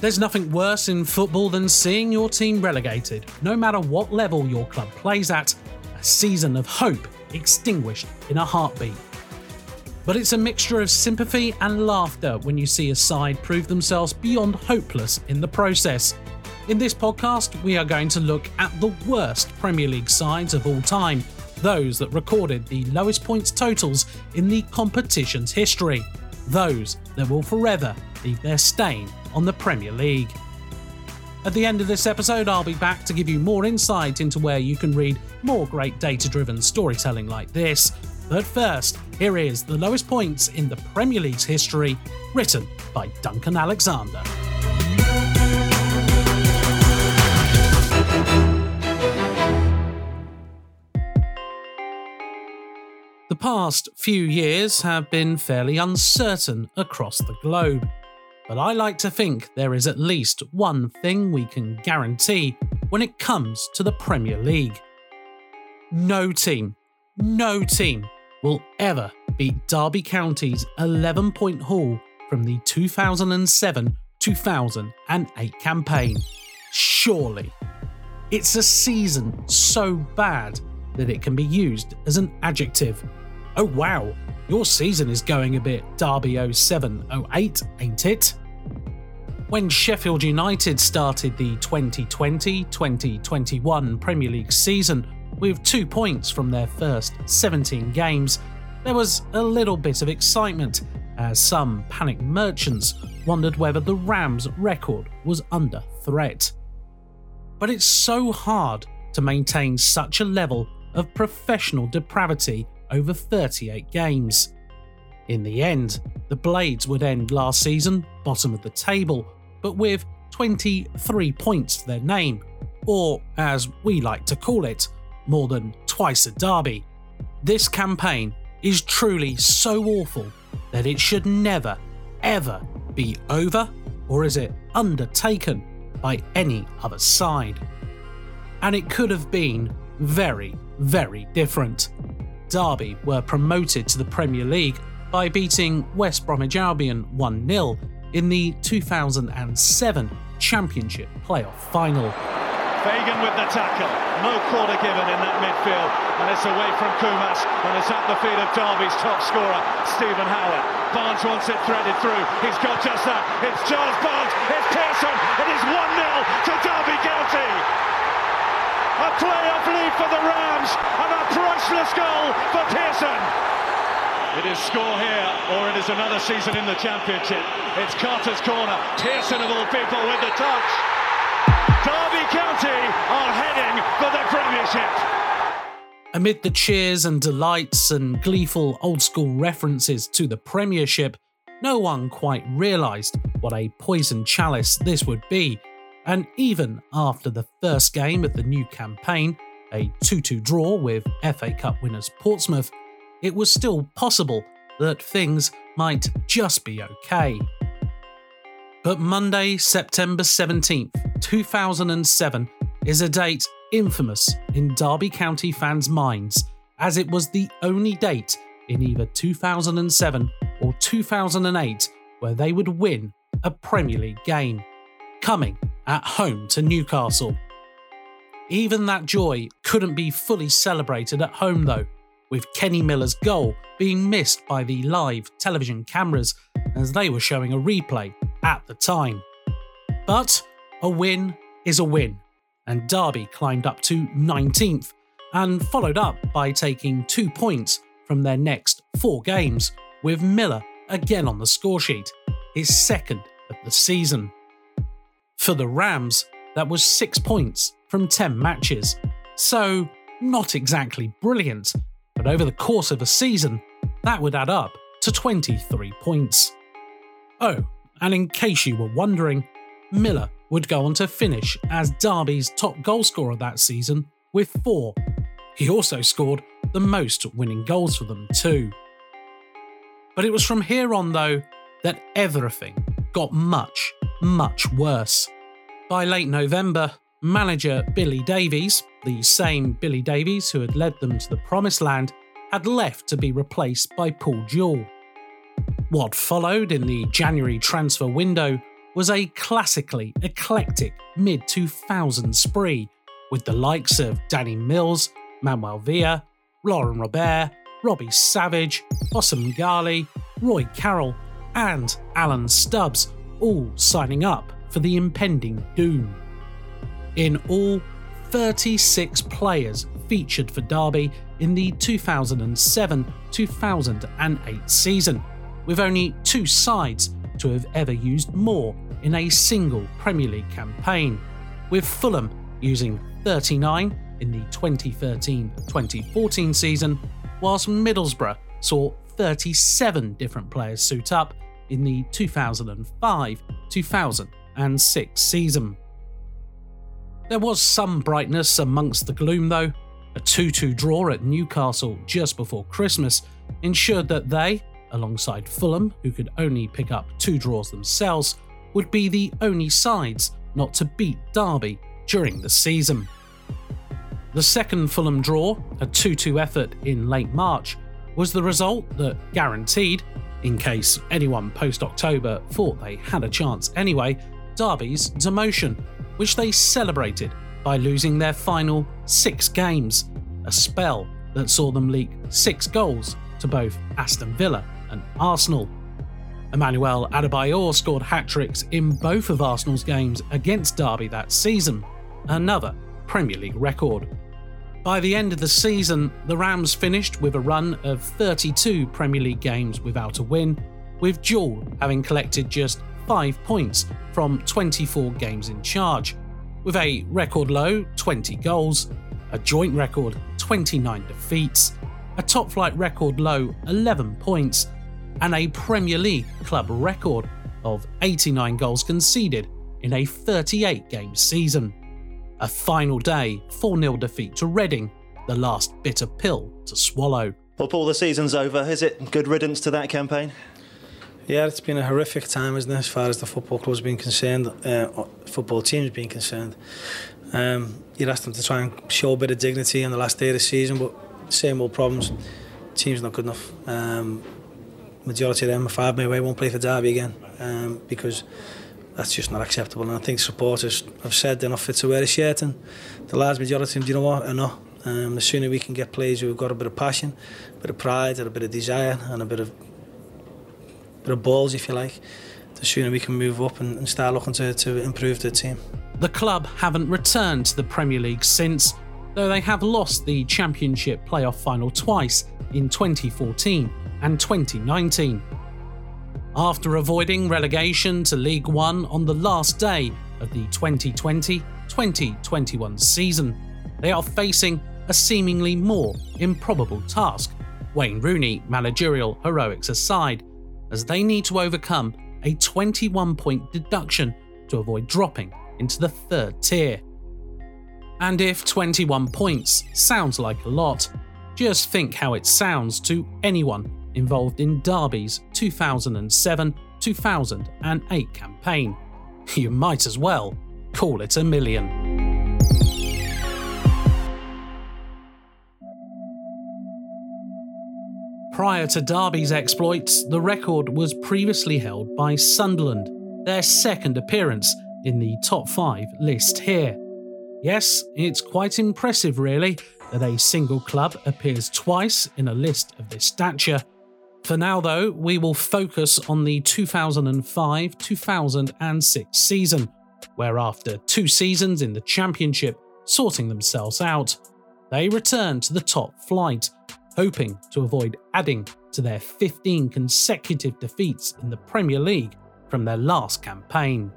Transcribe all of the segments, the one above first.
There's nothing worse in football than seeing your team relegated, no matter what level your club plays at, a season of hope extinguished in a heartbeat. But it's a mixture of sympathy and laughter when you see a side prove themselves beyond hopeless in the process. In this podcast, we are going to look at the worst Premier League sides of all time, those that recorded the lowest points totals in the competition's history, those that will forever leave their stain on the Premier League. At the end of this episode, I'll be back to give you more insight into where you can read more great data driven storytelling like this. But first, here is the lowest points in the Premier League's history, written by Duncan Alexander. The past few years have been fairly uncertain across the globe but I like to think there is at least one thing we can guarantee when it comes to the Premier League. No team, no team will ever beat Derby County's 11 point haul from the 2007 2008 campaign. Surely. It's a season so bad that it can be used as an adjective. Oh wow, your season is going a bit Derby 07 08, ain't it? When Sheffield United started the 2020 2021 Premier League season with two points from their first 17 games, there was a little bit of excitement as some panicked merchants wondered whether the Rams' record was under threat. But it's so hard to maintain such a level of professional depravity over 38 games. In the end, the Blades would end last season bottom of the table, but with 23 points to their name, or as we like to call it, more than twice a derby. This campaign is truly so awful that it should never, ever be over, or is it undertaken by any other side? And it could have been very, very different. Derby were promoted to the Premier League by beating West Bromwich Albion 1 0 in the 2007 Championship playoff final. Fagan with the tackle, no quarter given in that midfield, and it's away from Koumas, and it's at the feet of Derby's top scorer, Stephen Howard. Barnes wants it threaded through, he's got just that, it's Giles Barnes, it's Pearson, it is 1-0 to Derby County! A playoff lead for the Rams and a priceless goal for Pearson. It is score here, or it is another season in the Championship. It's Carter's corner. Pearson of all people with the touch. Derby County are heading for the Premiership. Amid the cheers and delights and gleeful old school references to the Premiership, no one quite realised what a poison chalice this would be and even after the first game of the new campaign, a 2 2 draw with FA Cup winners Portsmouth, it was still possible that things might just be okay. But Monday, September 17th, 2007, is a date infamous in Derby County fans' minds, as it was the only date in either 2007 or 2008 where they would win a Premier League game, coming at home to Newcastle. Even that joy couldn't be fully celebrated at home though, with Kenny Miller's goal being missed by the live television cameras as they were showing a replay at the time. But a win is a win, and Derby climbed up to 19th and followed up by taking two points from their next four games, with Miller again on the scoresheet, his second of the season. For the Rams, that was six points from 10 matches. So, not exactly brilliant, but over the course of a season, that would add up to 23 points. Oh, and in case you were wondering, Miller would go on to finish as Derby's top goalscorer that season with four. He also scored the most winning goals for them, too. But it was from here on, though, that everything got much, much worse. By late November, manager Billy Davies, the same Billy Davies who had led them to the promised land, had left to be replaced by Paul Jewell. What followed in the January transfer window was a classically eclectic mid 2000s spree with the likes of Danny Mills, Manuel Villa, Laurent Robert, Robbie Savage, Hossam Ghaly, Roy Carroll, and Alan Stubbs all signing up for the impending doom. In all, 36 players featured for Derby in the 2007 2008 season, with only two sides to have ever used more in a single Premier League campaign, with Fulham using 39 in the 2013 2014 season, whilst Middlesbrough saw 37 different players suit up in the 2005 2006 season. There was some brightness amongst the gloom, though. A 2 2 draw at Newcastle just before Christmas ensured that they, alongside Fulham, who could only pick up two draws themselves, would be the only sides not to beat Derby during the season. The second Fulham draw, a 2 2 effort in late March, was the result that guaranteed, in case anyone post October thought they had a chance anyway, Derby's demotion, which they celebrated by losing their final six games, a spell that saw them leak six goals to both Aston Villa and Arsenal. Emmanuel Adebayor scored hat tricks in both of Arsenal's games against Derby that season, another Premier League record. By the end of the season, the Rams finished with a run of 32 Premier League games without a win, with Jewell having collected just 5 points from 24 games in charge, with a record low 20 goals, a joint record 29 defeats, a top flight record low 11 points, and a Premier League club record of 89 goals conceded in a 38 game season. A final day 4 0 defeat to Reading, the last bitter pill to swallow. Well, Paul, the season's over. Is it good riddance to that campaign? Yeah, it's been a horrific time, isn't it, as far as the football club's been concerned, uh, football team's been concerned. Um, you'd ask them to try and show a bit of dignity on the last day of the season, but same old problems. Team's not good enough. Um, majority of them, if I may way, won't play for Derby again um, because that's just not acceptable. And I think supporters have said they're not fit to wear a shirt, and the large majority of them, do you know what, are not. Um, the sooner we can get players who've got a bit of passion, a bit of pride, and a bit of desire, and a bit of bit of balls, if you like, the sooner we can move up and, and start looking to, to improve the team. The club haven't returned to the Premier League since, though they have lost the Championship playoff final twice in 2014 and 2019 after avoiding relegation to League One on the last day of the 2020 2021 season. They are facing a seemingly more improbable task, Wayne Rooney managerial heroics aside, as they need to overcome a 21 point deduction to avoid dropping into the third tier. And if 21 points sounds like a lot, just think how it sounds to anyone involved in Derby's 2007 2008 campaign. You might as well call it a million. Prior to Derby's exploits, the record was previously held by Sunderland, their second appearance in the top five list here. Yes, it's quite impressive, really, that a single club appears twice in a list of this stature, for now, though, we will focus on the 2005 2006 season, where after two seasons in the Championship sorting themselves out, they return to the top flight, hoping to avoid adding to their 15 consecutive defeats in the Premier League from their last campaign.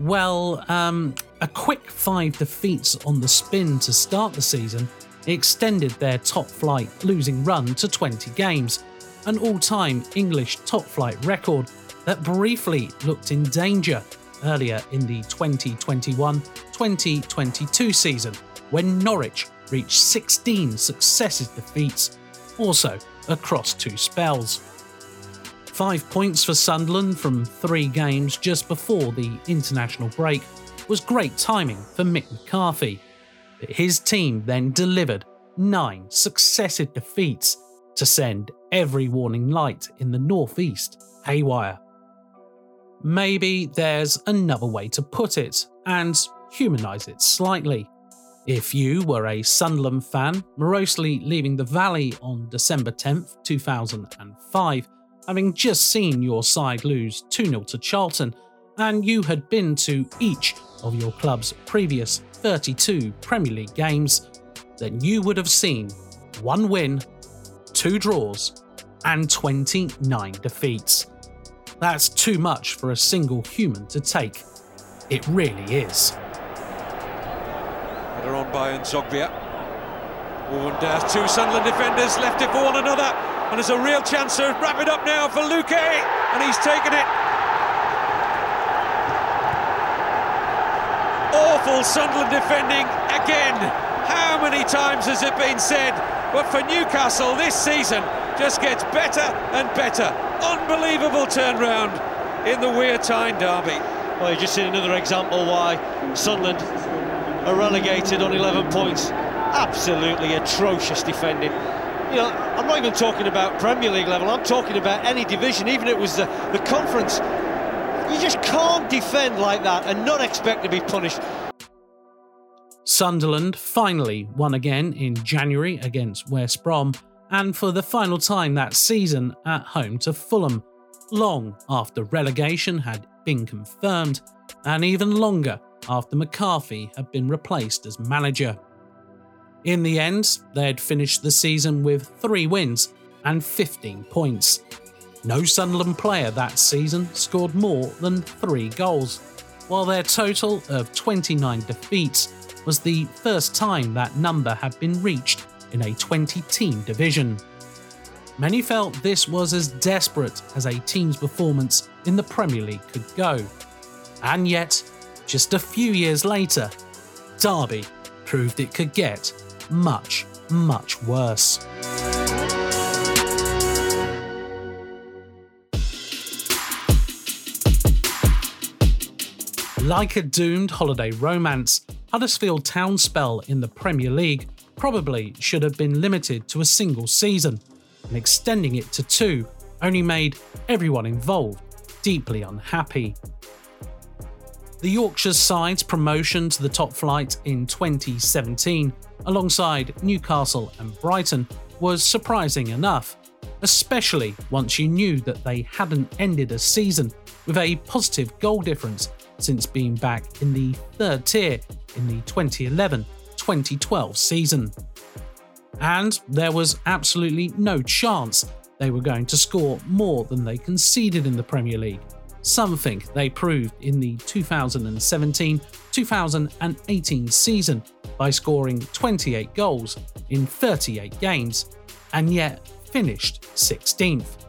Well, um, a quick five defeats on the spin to start the season extended their top flight losing run to 20 games an all time English top flight record that briefly looked in danger earlier in the 2021 2022 season when Norwich reached 16 successive defeats, also across two spells. Five points for Sunderland from three games just before the international break was great timing for Mick McCarthy, but his team then delivered nine successive defeats to send every warning light in the northeast haywire. maybe there's another way to put it and humanise it slightly. If you were a Sunderland fan, morosely leaving the Valley on December 10th, 2005, having just seen your side lose 2 0 to Charlton, and you had been to each of your club's previous 32 Premier League games, then you would have seen one win, two draws, and 29 defeats. That's too much for a single human to take. It really is. On by N'Zogbia. And uh, two Sunderland defenders left it for one another. And there's a real chance to wrap it up now for Luque. And he's taken it. Awful Sunderland defending again. How many times has it been said? But for Newcastle this season just gets better and better. Unbelievable turnaround in the Wear Tyne derby. Well, you just seen another example why Sunderland are relegated on 11 points. Absolutely atrocious defending. You know, I'm not even talking about Premier League level, I'm talking about any division, even if it was the, the conference. You just can't defend like that and not expect to be punished. Sunderland finally won again in January against West Brom, and for the final time that season at home to Fulham, long after relegation had been confirmed, and even longer after McCarthy had been replaced as manager. In the end, they had finished the season with three wins and 15 points. No Sunderland player that season scored more than three goals, while their total of 29 defeats was the first time that number had been reached in a 20 team division. Many felt this was as desperate as a team's performance in the Premier League could go. And yet, just a few years later, Derby proved it could get much, much worse. Like a doomed holiday romance, Huddersfield Town's spell in the Premier League probably should have been limited to a single season, and extending it to two only made everyone involved deeply unhappy. The Yorkshire side's promotion to the top flight in 2017, alongside Newcastle and Brighton, was surprising enough, especially once you knew that they hadn't ended a season with a positive goal difference since being back in the third tier in the 2011 2012 season. And there was absolutely no chance they were going to score more than they conceded in the Premier League, something they proved in the 2017 2018 season by scoring 28 goals in 38 games and yet finished 16th.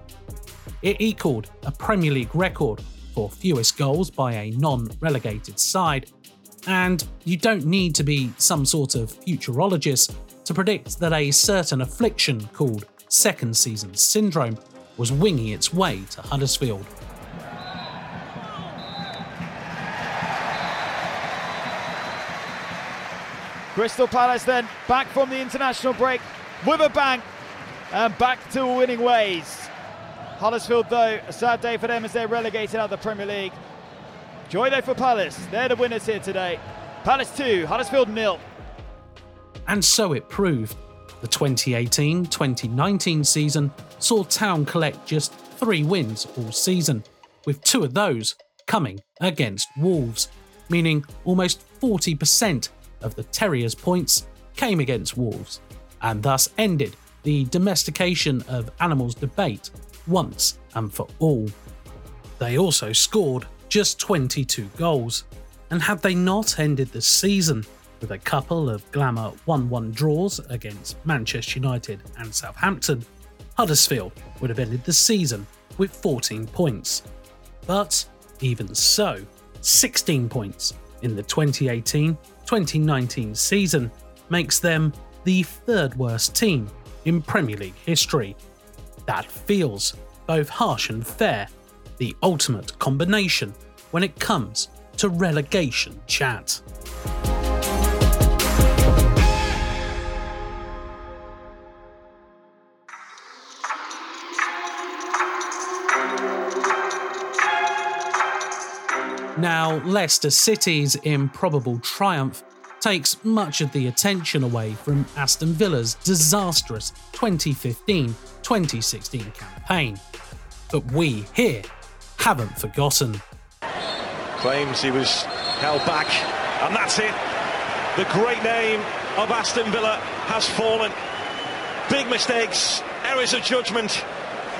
It equalled a Premier League record for fewest goals by a non relegated side. And you don't need to be some sort of futurologist to predict that a certain affliction called second season syndrome was winging its way to Huddersfield. Crystal Palace then back from the international break with a bang and back to winning ways. Huddersfield, though, a sad day for them as they're relegated out of the Premier League. Joy though for Palace. They're the winners here today. Palace 2, Huddersfield nil. And so it proved. The 2018 2019 season saw Town collect just three wins all season, with two of those coming against Wolves, meaning almost 40% of the Terriers' points came against Wolves, and thus ended the domestication of animals debate once and for all. They also scored just 22 goals, and had they not ended the season with a couple of glamour 1 1 draws against Manchester United and Southampton, Huddersfield would have ended the season with 14 points. But even so, 16 points in the 2018 2019 season makes them the third worst team in Premier League history that feels both harsh and fair, the ultimate combination when it comes to relegation chat. Now, Leicester City's improbable triumph takes much of the attention away from Aston Villa's disastrous 2015 2016 campaign. But we here haven't forgotten. Claims he was held back, and that's it. The great name of Aston Villa has fallen. Big mistakes, errors of judgment.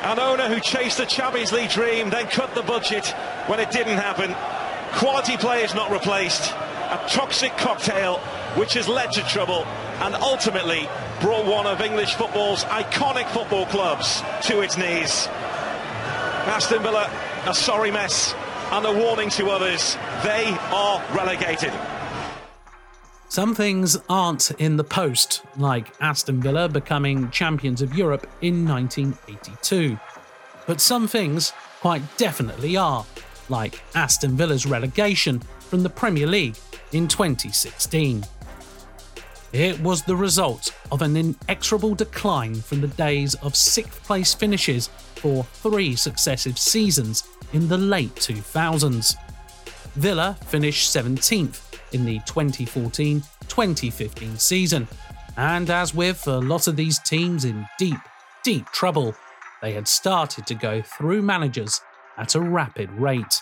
An owner who chased the Champions League dream, then cut the budget when it didn't happen. Quality players not replaced. A toxic cocktail which has led to trouble and ultimately brought one of English football's iconic football clubs to its knees. Aston Villa, a sorry mess and a warning to others. They are relegated. Some things aren't in the post, like Aston Villa becoming champions of Europe in 1982. But some things quite definitely are, like Aston Villa's relegation from the Premier League in 2016. It was the result of an inexorable decline from the days of sixth place finishes for three successive seasons in the late 2000s. Villa finished 17th in the 2014 2015 season, and as with a lot of these teams in deep, deep trouble, they had started to go through managers at a rapid rate.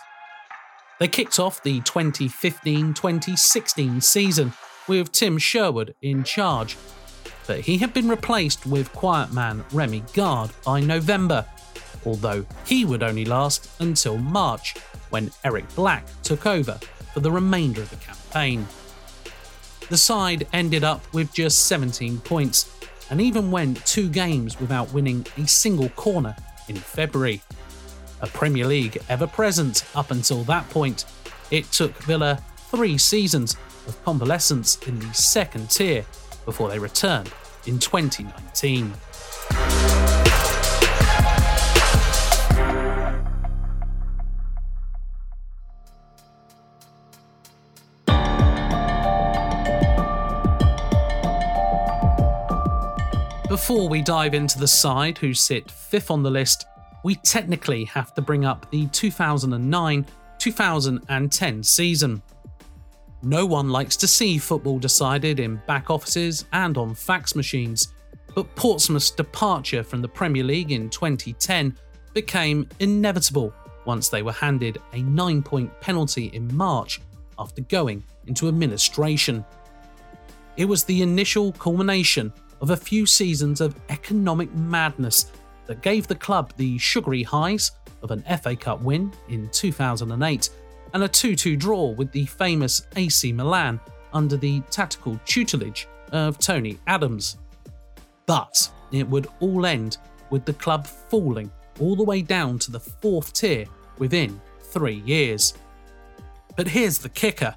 They kicked off the 2015 2016 season with Tim Sherwood in charge, but he had been replaced with quiet man Remi Garde by November, although he would only last until March when Eric Black took over for the remainder of the campaign. The side ended up with just 17 points and even went two games without winning a single corner in February a Premier League ever present up until that point. It took Villa three seasons of convalescence in the second tier before they returned in 2019. Before we dive into the side who sit fifth on the list, we technically have to bring up the 2009 2010 season. No one likes to see football decided in back offices and on fax machines, but Portsmouth's departure from the Premier League in 2010 became inevitable once they were handed a nine point penalty in March after going into administration. It was the initial culmination of a few seasons of economic madness that gave the club the sugary highs of an FA Cup win in 2008 and a 2 2 draw with the famous AC Milan under the tactical tutelage of Tony Adams. But it would all end with the club falling all the way down to the fourth tier within three years. But here's the kicker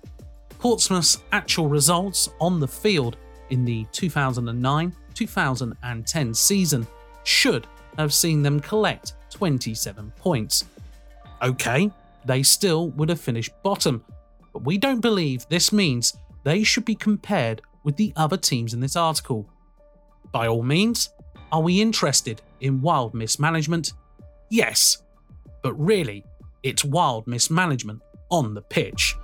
Portsmouth's actual results on the field in the 2009 2010 season should have seen them collect 27 points. Okay, they still would have finished bottom, but we don't believe this means they should be compared with the other teams in this article. By all means, are we interested in wild mismanagement? Yes, but really, it's wild mismanagement on the pitch.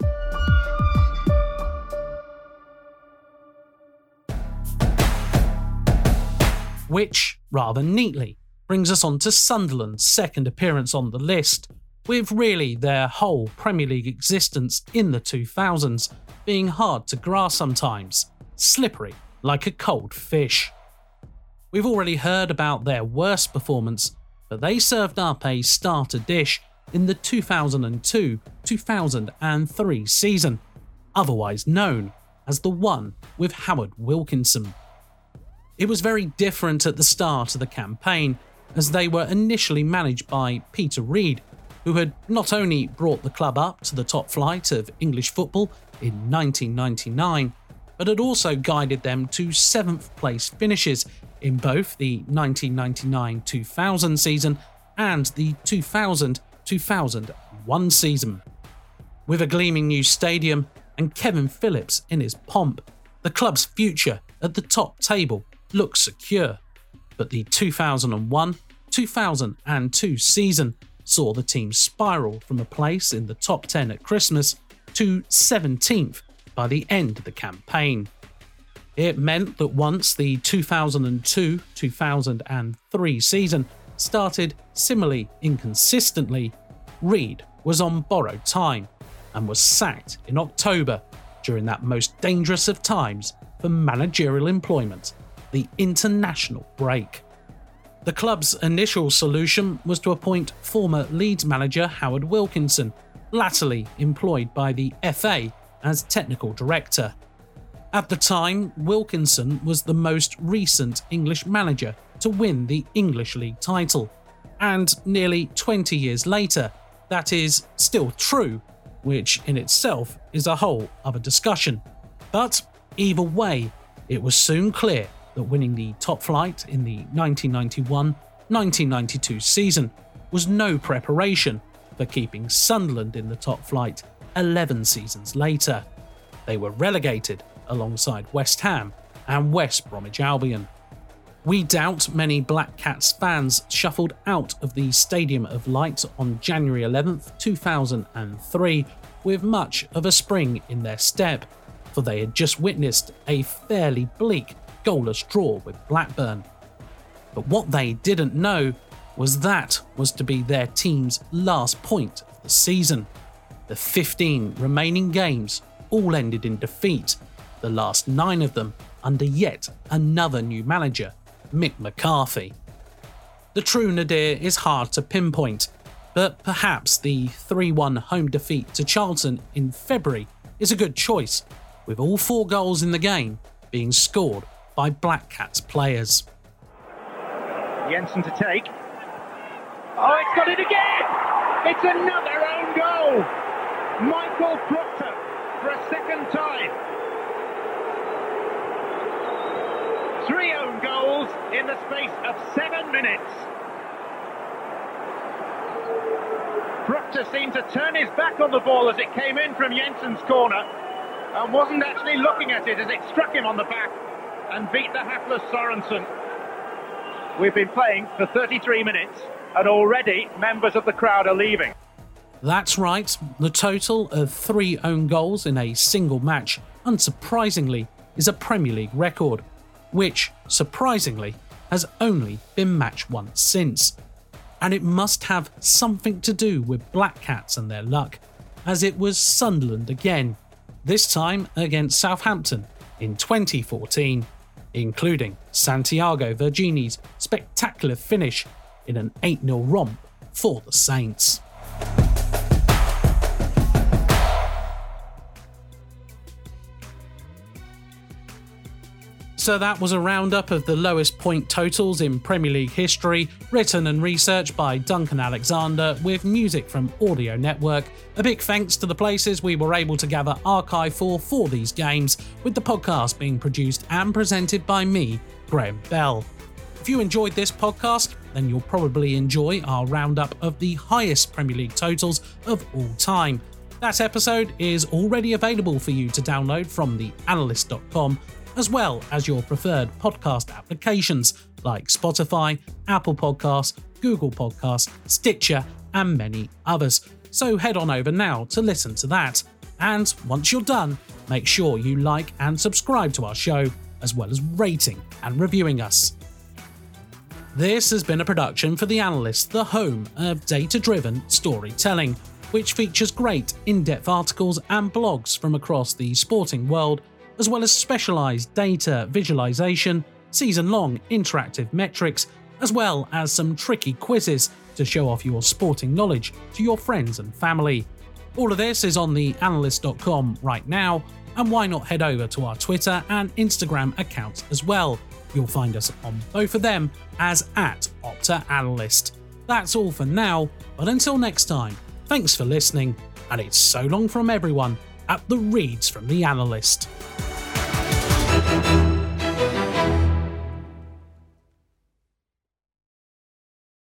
Which, rather neatly, brings us on to Sunderland's second appearance on the list, with really their whole Premier League existence in the 2000s being hard to grasp sometimes, slippery like a cold fish. We've already heard about their worst performance, but they served up a starter dish in the 2002 2003 season, otherwise known as the one with Howard Wilkinson. It was very different at the start of the campaign, as they were initially managed by Peter Reid, who had not only brought the club up to the top flight of English football in 1999, but had also guided them to seventh place finishes in both the 1999 2000 season and the 2000 2001 season. With a gleaming new stadium and Kevin Phillips in his pomp, the club's future at the top table looks secure. But the 2001 2002 season saw the team spiral from a place in the top 10 at Christmas to 17th by the end of the campaign. It meant that once the 2002 2003 season started similarly inconsistently, Reid was on borrowed time and was sacked in October during that most dangerous of times for managerial employment, the international break. The club's initial solution was to appoint former Leeds manager Howard Wilkinson, latterly employed by the FA as technical director. At the time, Wilkinson was the most recent English manager to win the English League title. And nearly 20 years later, that is still true, which in itself is a whole other discussion. But either way, it was soon clear that winning the top flight in the 1991 1992 season was no preparation for keeping Sunderland in the top flight 11 seasons later. They were relegated alongside West Ham and West Bromwich Albion. We doubt many Black Cats fans shuffled out of the Stadium of Light on January 11th, 2003, with much of a spring in their step, for they had just witnessed a fairly bleak goalless draw with Blackburn. But what they didn't know was that was to be their team's last point of the season. The 15 remaining games all ended in defeat, the last nine of them under yet another new manager, Mick McCarthy. The true nadir is hard to pinpoint, but perhaps the 3 1 home defeat to Charlton in February is a good choice, with all four goals in the game being scored by Black Cats players. Jensen to take. Oh, it's got it again! It's another own goal! Michael Proctor for a second time. Three own goals in the space of seven minutes. Proctor seemed to turn his back on the ball as it came in from Jensen's corner and wasn't actually looking at it as it struck him on the back and beat the hapless Sorensen. We've been playing for 33 minutes and already members of the crowd are leaving. That's right, the total of three own goals in a single match, unsurprisingly, is a Premier League record, which, surprisingly, has only been matched once since. And it must have something to do with Black Cats and their luck, as it was Sunderland again, this time against Southampton in 2014, including Santiago Vergini's spectacular finish in an 8 0 romp for the Saints. So that was a roundup of the lowest point totals in Premier League history, written and researched by Duncan Alexander with music from Audio Network. A big thanks to the places we were able to gather archive for for these games, with the podcast being produced and presented by me, Graham Bell. If you enjoyed this podcast, then you'll probably enjoy our roundup of the highest Premier League totals of all time. That episode is already available for you to download from theanalyst.com as well as your preferred podcast applications like Spotify, Apple Podcasts, Google Podcasts, Stitcher, and many others. So head on over now to listen to that. And once you're done, make sure you like and subscribe to our show, as well as rating and reviewing us. This has been a production for The Analyst, the home of data driven storytelling, which features great in depth articles and blogs from across the sporting world as well as specialised data visualization, season long interactive metrics, as well as some tricky quizzes to show off your sporting knowledge to your friends and family. All of this is on theanalyst.com right now, and why not head over to our Twitter and Instagram accounts as well? You'll find us on both of them as at OptaAnalyst. That's all for now, but until next time, thanks for listening, and it's so long from everyone at the Reads from the Analyst.